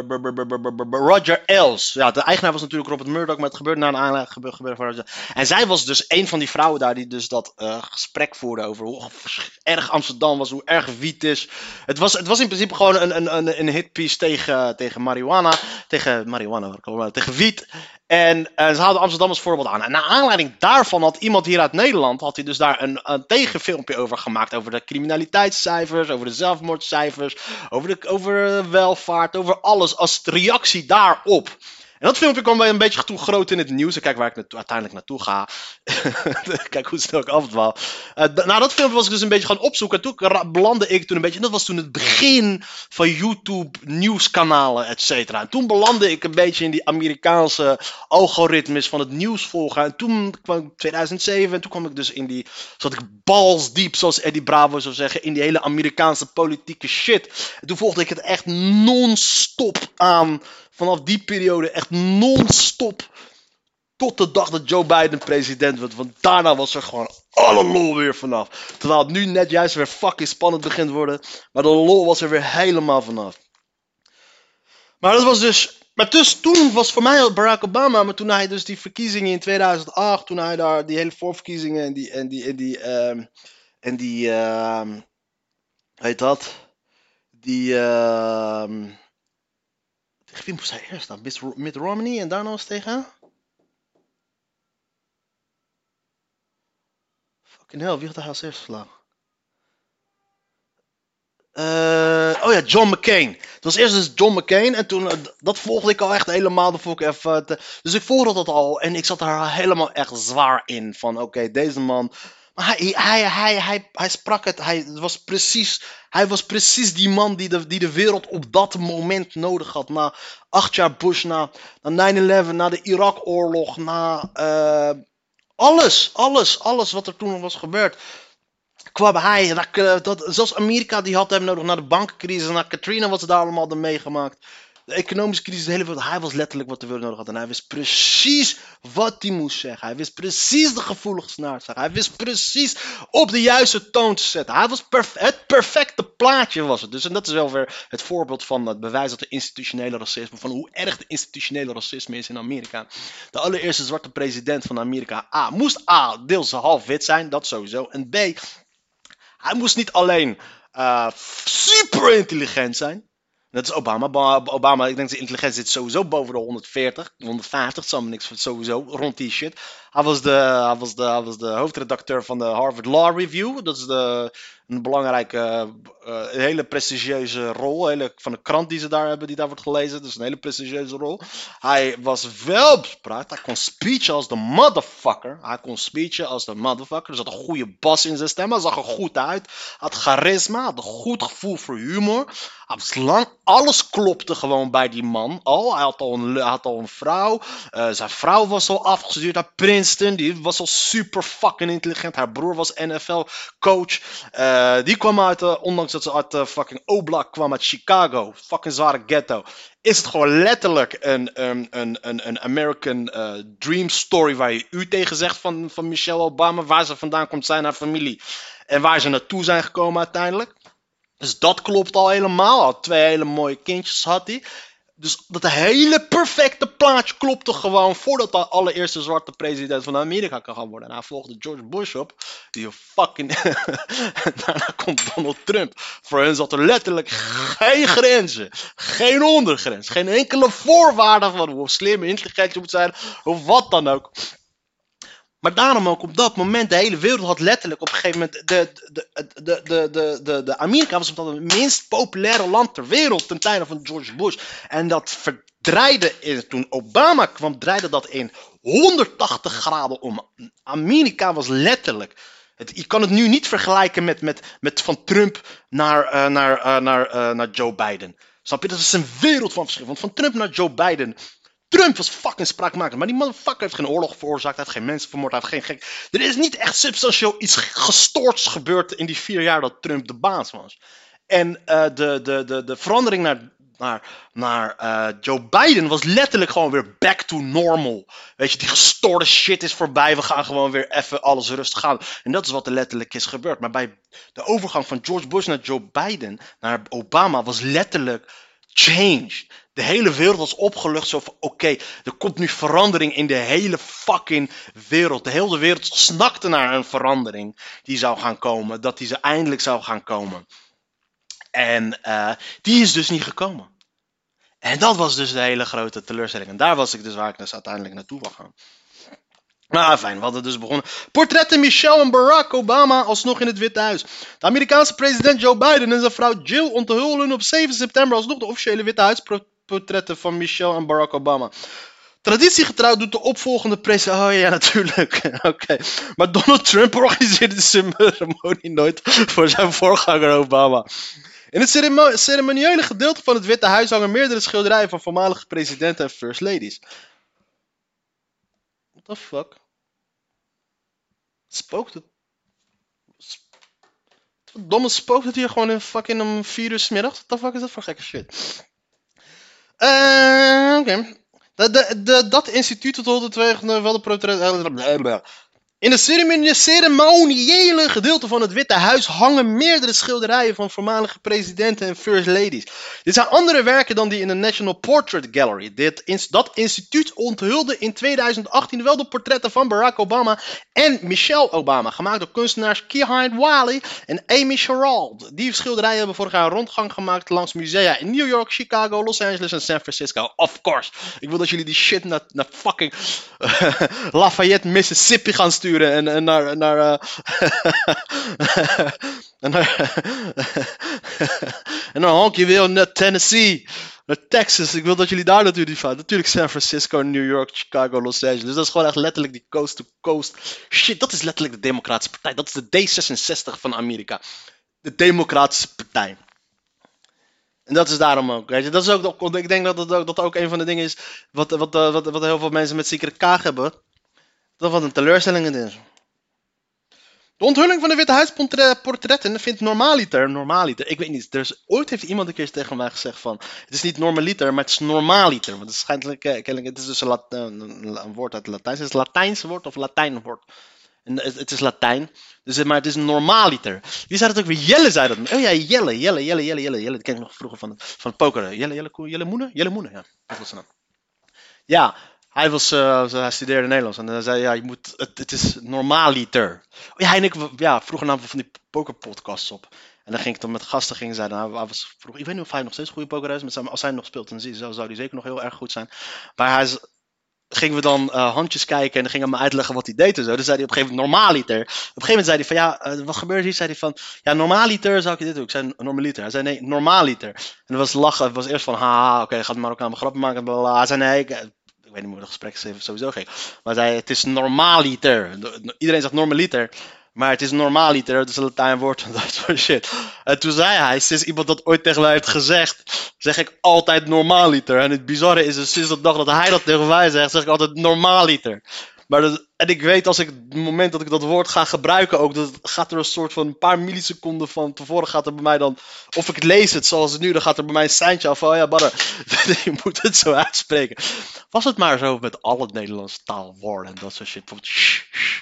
Roger Els. Ja, de eigenaar was natuurlijk Robert Murdoch, maar het gebeurde na een gebe- gebeurde van. En zij was dus een van die vrouwen daar die dus dat eh, gesprek voerde over hoe erg Amsterdam was, hoe erg wiet is. Het was, het was in principe gewoon een, een, een, een hitpiece tegen, tegen marihuana, tegen marihuana, tegen wiet. En eh, ze hadden Amsterdam als voorbeeld aan. En naar aanleiding daarvan had iemand hier uit Nederland, had hij dus daar een, een tegenfilmpje over gemaakt. Over de criminaliteitscijfers, over de zelfmoordcijfers, over, de, over welvaart, over alles als reactie daarop. En dat filmpje kwam bij een beetje toe groot in het nieuws. En kijk waar ik uiteindelijk naartoe ga. kijk hoe snel ik afdwaal. Eh d- nou, dat filmpje was ik dus een beetje gaan opzoeken. En toen belandde ik toen een beetje. En dat was toen het begin van YouTube nieuwskanalen, et cetera. En toen belandde ik een beetje in die Amerikaanse algoritmes van het nieuws volgen. En toen kwam ik 2007. En toen kwam ik dus in die. Zat ik balsdiep, zoals Eddie Bravo zou zeggen. In die hele Amerikaanse politieke shit. En toen volgde ik het echt non-stop aan. Vanaf die periode echt non-stop. Tot de dag dat Joe Biden president werd. Want daarna was er gewoon alle lol weer vanaf. Terwijl het nu net juist weer fucking spannend begint te worden. Maar de lol was er weer helemaal vanaf. Maar dat was dus. Maar dus toen was voor mij Barack Obama. Maar toen hij dus die verkiezingen in 2008. Toen hij daar die hele voorverkiezingen. En die. En die. En die. ehm, en die ehm, heet dat? Die. ehm, tegen wie moest hij eerst dan? Mitt Romney en daarna was tegen. Fucking hell, wie had hij als eerst geslagen? Eh, oh ja, John McCain. Het was eerst dus John McCain en toen, eh, dat volgde ik al echt helemaal. Vond ik even te- dus ik volgde dat al en ik zat daar helemaal echt zwaar in. Van oké, deze man Maar hij, hij, hij, hij, sprak het. Hij was, precies, hij was precies die man die de, die de wereld op dat moment nodig had. Na acht jaar Bush, na, na 9-11, na de Irak-oorlog, na eh, alles, alles, alles wat er toen was gebeurd. Kwam hij, dat, dat, zelfs Amerika die had hem nodig na de bankencrisis, na Katrina, wat ze daar allemaal hadden meegemaakt de economische crisis, hele. Hij was letterlijk wat de wereld nodig had. En hij wist precies wat hij moest zeggen. Hij wist precies de gevoelige snaar te zeggen. Hij wist precies op de juiste toon te zetten. Hij was het perfecte plaatje was het. Dus en dat is wel weer het voorbeeld van het bewijs dat de institutionele racisme, van hoe erg de institutionele racisme is in Amerika. De allereerste zwarte president van Amerika, A, moest A, deels half wit zijn, dat sowieso. En B, hij moest niet alleen uh, super intelligent zijn. Dat is Obama. Obama, ik denk de intelligentie zit sowieso boven de 140, 150, zal niks sowieso, rond die shit. Hij was, de, hij, was de, hij was de hoofdredacteur van de Harvard Law Review. Dat is de, een belangrijke, uh, hele prestigieuze rol. Hele, van de krant die ze daar hebben, die daar wordt gelezen. Dus een hele prestigieuze rol. Hij was wel bespraakt. Hij kon speechen als de motherfucker. Hij kon speechen als de motherfucker. Er zat een goede bas in zijn stem. Hij zag er goed uit. Had charisma. Had een goed gevoel voor humor. Hij lang. Alles klopte gewoon bij die man. Al. Hij had al een, had al een vrouw. Uh, zijn vrouw was al afgestuurd naar Princeton. Die was al super fucking intelligent. Haar broer was NFL coach. Uh, uh, die kwam uit, uh, ondanks dat ze uit uh, fucking Oblak kwam, uit Chicago, fucking zware ghetto, is het gewoon letterlijk een, een, een, een American dream story waar je u tegen zegt van, van Michelle Obama, waar ze vandaan komt, zijn haar familie en waar ze naartoe zijn gekomen uiteindelijk. Dus dat klopt al helemaal. twee hele mooie kindjes had hij. Dus dat hele perfecte plaatje klopte gewoon voordat de allereerste zwarte president van Amerika kan gaan worden. En hij volgde George Bush op, die fucking. daarna komt Donald Trump. Voor hen zat er letterlijk geen grenzen, geen ondergrens, geen enkele voorwaarde van hoe slim, intelligent je moet zijn, of wat dan ook. Maar daarom ook op dat moment, de hele wereld had letterlijk op een gegeven moment. De, de, de, de, de, de, de Amerika was op dat het minst populaire land ter wereld ten tijde van George Bush. En dat verdraaide toen Obama kwam, draaide dat in 180 graden om. Amerika was letterlijk. Je kan het nu niet vergelijken met, met, met van Trump naar, uh, naar, uh, naar, uh, naar Joe Biden. Snap je? Dat is een wereld van verschil. Want van Trump naar Joe Biden Trump was fucking spraakmakend. Maar die motherfucker heeft geen oorlog veroorzaakt. Hij heeft geen mensen vermoord. Hij heeft geen gek. Er is niet echt substantieel iets gestoords gebeurd in die vier jaar dat Trump de baas was. En uh, de, de, de, de verandering naar, naar, naar uh, Joe Biden was letterlijk gewoon weer back to normal. Weet je, die gestoorde shit is voorbij. We gaan gewoon weer even alles rustig aan. En dat is wat er letterlijk is gebeurd. Maar bij de overgang van George Bush naar Joe Biden, naar Obama, was letterlijk change. De hele wereld was opgelucht. Zo van: oké, er komt nu verandering in de hele fucking wereld. De hele wereld snakte naar een verandering die zou gaan komen. Dat die ze eindelijk zou gaan komen. En uh, die is dus niet gekomen. En dat was dus de hele grote teleurstelling. En daar was ik dus waar ik dus uiteindelijk naartoe wil gaan. Nou, fijn, we hadden dus begonnen. Portretten Michelle en Barack Obama alsnog in het Witte Huis. De Amerikaanse president Joe Biden en zijn vrouw Jill onthullen op 7 september alsnog de officiële Witte Van Michelle en Barack Obama. Traditiegetrouw doet de opvolgende president. Oh ja, natuurlijk. Oké. Maar Donald Trump organiseerde de ceremonie nooit voor zijn voorganger Obama. In het ceremoniële gedeelte van het Witte Huis hangen meerdere schilderijen van voormalige presidenten en first ladies. What the fuck? Spookt het? Domme spookt het hier gewoon in fucking om 4 uur? What the fuck is dat voor gekke shit? Uh, Oké. Dat instituut tot de twee wel de protest. In het ceremoniële gedeelte van het Witte Huis hangen meerdere schilderijen van voormalige presidenten en first ladies. Dit zijn andere werken dan die in de National Portrait Gallery. Dit, dat instituut onthulde in 2018 wel de portretten van Barack Obama en Michelle Obama, gemaakt door kunstenaars Kehind Wiley en Amy Sherald. Die schilderijen hebben vorig jaar een rondgang gemaakt langs musea in New York, Chicago, Los Angeles en San Francisco. Of course. Ik wil dat jullie die shit naar, naar fucking Lafayette, Mississippi gaan sturen en, en naar. naar uh, en naar. en naar Honkeyville, naar Tennessee. naar Texas. Ik wil dat jullie daar natuurlijk van. Natuurlijk San Francisco, New York, Chicago, Los Angeles. Dat is gewoon echt letterlijk die coast to coast. Shit, dat is letterlijk de Democratische Partij. Dat is de D66 van Amerika. De Democratische Partij. En dat is daarom ook, weet je. Dat is ook, ik denk dat dat ook, een van de dingen is wat, wat, wat, wat, wat heel veel mensen met Secret Kaag hebben. Dat wat een teleurstelling het is. De onthulling van de Witte Huisportretten vindt normaaliter. Normaaliter. Ik weet niet. Er is, ooit heeft iemand een keer tegen mij gezegd van. Het is niet normaliter, maar het is normaaliter. Want het, schijnt, het is dus een, een, woord uit het Latijn. Is het Latijns woord of Latijnwoord? En het, is Latijn. Dus, maar het is normaaliter. Wie zei dat ook weer? Jelle zei dat. Oh ja, Jelle. Jelle, Jelle, Jelle, Jelle. Dat ken ik nog vroeger van, van het pokeren. Jelle, Jelle, Jelle Moenen? Jelle Moenen, ja. Dat was zijn naam. Ja, hij, was, uh, hij studeerde Nederlands en hij zei, ja, je moet, het, het is normaaliter. Oh, ja, en ik ja, vroeger namen van die pokerpodcasts op. En dan ging ik dan met gasten ging nou, was vroeg, ik weet niet of hij nog steeds goede poker is, maar als hij nog speelt, dan zou, hij zeker nog heel erg goed zijn. Maar hij gingen we dan uh, handjes kijken en dan ging hij me uitleggen wat hij deed en zo. Dan zei hij op een gegeven moment normaaliter. Op een gegeven moment zei hij van, ja, uh, wat gebeurt hier? Zei hij van, ja, normaaliter zou ik dit doen. Ik zei normaliter. Hij zei nee, normaaliter. En dat was lachen. Het was eerst van, haha, oké, okay, gaat maar ook aan mijn grappen maken. Bla, Hij zei nee, ik weet niet hoe het gesprek sowieso gek. Maar hij, het is normaaliter. Iedereen zegt normaliter. Maar het is normaaliter, het is een Latijn woord en dat soort shit. En toen zei hij, sinds iemand dat ooit tegen mij heeft gezegd, zeg ik altijd normaaliter. En het bizarre is, sinds de dag dat hij dat tegen mij zegt, zeg ik altijd normaaliter. Maar en ik weet als ik het moment dat ik dat woord ga gebruiken ook, dat gaat er een soort van een paar milliseconden van tevoren gaat er bij mij dan, of ik lees het zoals het nu, dan gaat er bij mij een seintje af van, oh ja, badder, je moet het zo uitspreken. Was het maar zo met alle Nederlandse taalwoorden en dat soort shit. Sh, sh,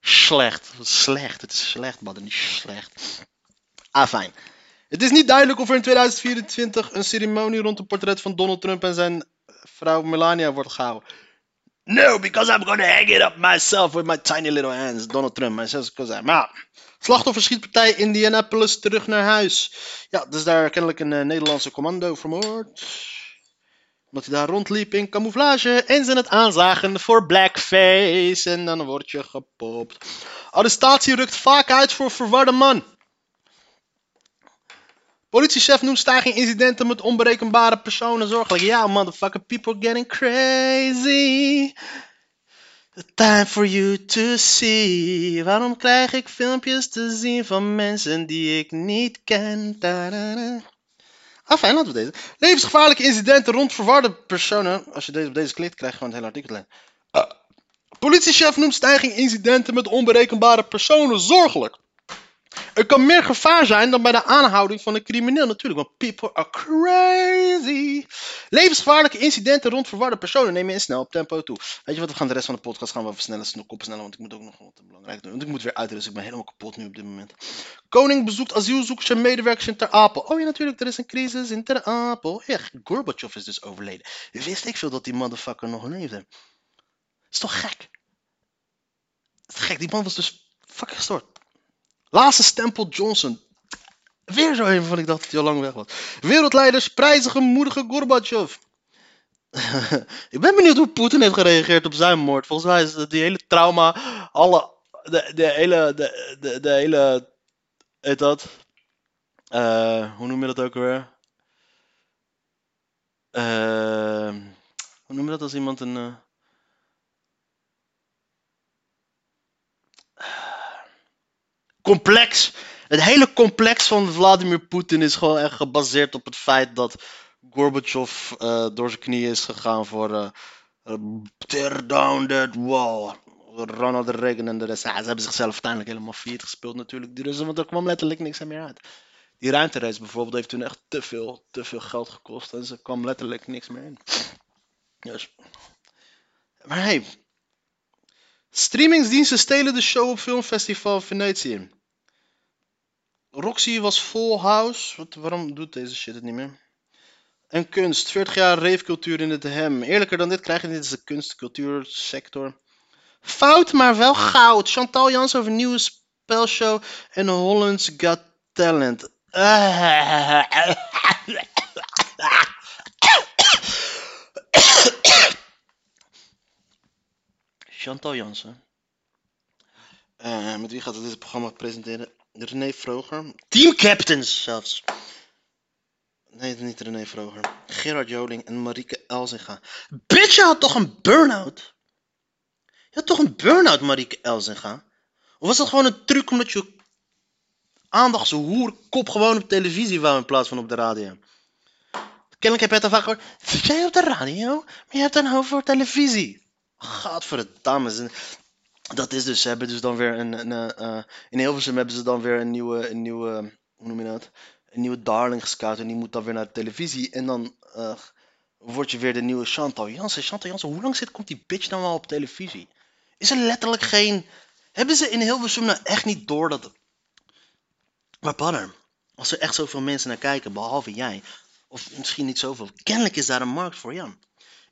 slecht, slecht, het is slecht, badder, niet slecht. Ah, fijn. Het is niet duidelijk of er in 2024 een ceremonie rond het portret van Donald Trump en zijn vrouw Melania wordt gehouden. No, because I'm gonna hang it up myself with my tiny little hands. Donald Trump, my says because I'm out. Slachtoffer schietpartij Indianapolis terug naar huis. Ja, dus daar kennelijk een uh, Nederlandse commando vermoord. Omdat hij daar rondliep in camouflage en ze het aanzagen voor blackface. En dan word je gepopt. Arrestatie rukt vaak uit voor verwarde man. Politiechef noemt stijging incidenten met onberekenbare personen zorgelijk. Ja, motherfucker, people getting crazy. The time for you to see. Waarom krijg ik filmpjes te zien van mensen die ik niet ken? Ah, fijn, laten we deze. Levensgevaarlijke incidenten rond verwarde personen. Als je deze op deze klikt, krijg je gewoon het hele artikel. Uh, politiechef noemt stijging incidenten met onberekenbare personen zorgelijk. Er kan meer gevaar zijn dan bij de aanhouding van een crimineel natuurlijk, want people are crazy. Levensgevaarlijke incidenten rond verwarde personen nemen in snel op tempo toe. Weet je wat, we gaan de rest van de podcast gaan we versnellen, koppen snellen, want ik moet ook nog wat belangrijk doen. Want ik moet weer uit, dus ik ben helemaal kapot nu op dit moment. Koning bezoekt asielzoekers en medewerkers in Ter Apel. Oh ja, natuurlijk, er is een crisis in Ter Apel. Ja, Gorbachev is dus overleden. Wist ik veel dat die motherfucker nog leefde. Is toch gek? Is gek, die man was dus fucking gestoord. Laatste stempel Johnson. Weer zo een van ik dacht dat hij al lang weg was. Wereldleiders prijzigen moedige Gorbachev. ik ben benieuwd hoe Poetin heeft gereageerd op zijn moord. Volgens mij is die hele trauma, alle, de, de hele, de, de, de hele, heet dat, uh, hoe noem je dat ook weer? Uh, hoe noem je dat als iemand een... complex. Het hele complex van Vladimir Poetin is gewoon echt gebaseerd op het feit dat Gorbachev uh, door zijn knieën is gegaan voor uh, tear down that wall. Ronald Reagan en de rest. Ze hebben zichzelf uiteindelijk helemaal failliet gespeeld natuurlijk. Die Russen, want er kwam letterlijk niks meer uit. Die ruimtereis bijvoorbeeld heeft toen echt te veel, te veel geld gekost. En ze kwam letterlijk niks meer in. Dus. Maar hey, Streamingsdiensten stelen de show op Filmfestival Venetië. Roxy was full house. Wat, waarom doet deze shit het niet meer? En kunst. 40 jaar reefcultuur in het hem. Eerlijker dan dit krijg je niet. Dit is de kunst-cultuursector. Fout, maar wel goud. Chantal Jans over nieuwe spelshow en Hollands Got Talent. Chantal Jansen. Uh, met wie gaat het dit programma presenteren? René Vroger. Team Captains zelfs. Nee, niet René Vroger. Gerard Joling en Marieke Elzinga. Bitch, je had toch een burn-out? Je had toch een burn-out, Marieke Elzinga? Of was dat gewoon een truc omdat je aandachtshoer hoerkop gewoon op televisie wou in plaats van op de radio? Kennelijk heb je het al vaak gehoord. Zit jij op de radio? Maar je hebt een hoofd voor televisie. Gadverdamme. Dat is dus, ze hebben dus dan weer een, een uh, in Hilversum hebben ze dan weer een nieuwe, een nieuwe, hoe noem je dat? Een nieuwe darling gescout en die moet dan weer naar de televisie en dan uh, word je weer de nieuwe Chantal Jansen. Chantal Jansen, hoe lang zit, komt die bitch dan wel op televisie? Is er letterlijk geen, hebben ze in Hilversum nou echt niet door dat, maar padder, als er echt zoveel mensen naar kijken, behalve jij, of misschien niet zoveel, kennelijk is daar een markt voor, Jan.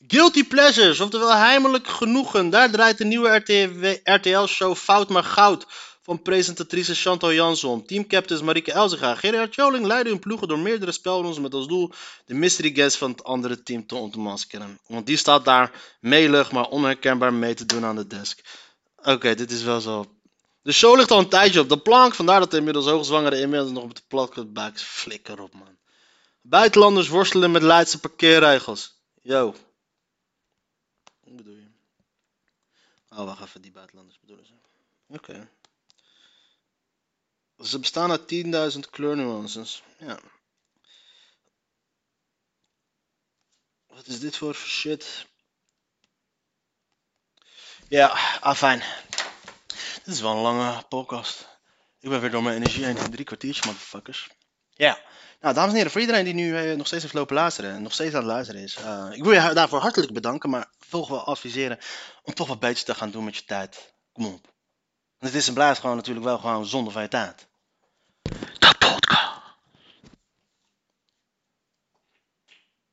Guilty Pleasures, oftewel heimelijk genoegen. Daar draait de nieuwe RTL-show Fout maar Goud van presentatrice Chantal Jansson. Teamcaptains Marieke Elzega, Gerard Joling leiden hun ploegen door meerdere spelrondes met als doel de mystery guest van het andere team te ontmaskeren. Want die staat daar melig, maar onherkenbaar mee te doen aan de desk. Oké, dit is wel zo. De show ligt al een tijdje op de plank, vandaar dat de inmiddels hoogzwangere inmiddels nog op de plak buik flikker op, man. Buitenlanders worstelen met Leidse parkeerregels. Yo, hoe bedoel je? Oh, wacht even, die buitenlanders bedoelen ze. Oké. Ze bestaan uit 10.000 kleurnuances. Ja. Wat is dit voor shit? Ja, afijn. Dit is wel een lange podcast. Ik ben weer door mijn energie heen drie kwartiertje, motherfuckers. Ja. Nou, dames en heren, voor iedereen die nu eh, nog steeds heeft lopen luisteren en nog steeds aan het luisteren is, uh, ik wil je daarvoor hartelijk bedanken, maar toch wel adviseren om toch wat beter te gaan doen met je tijd. Kom op. Want het is en blijft gewoon natuurlijk wel gewoon zonde van je tijd.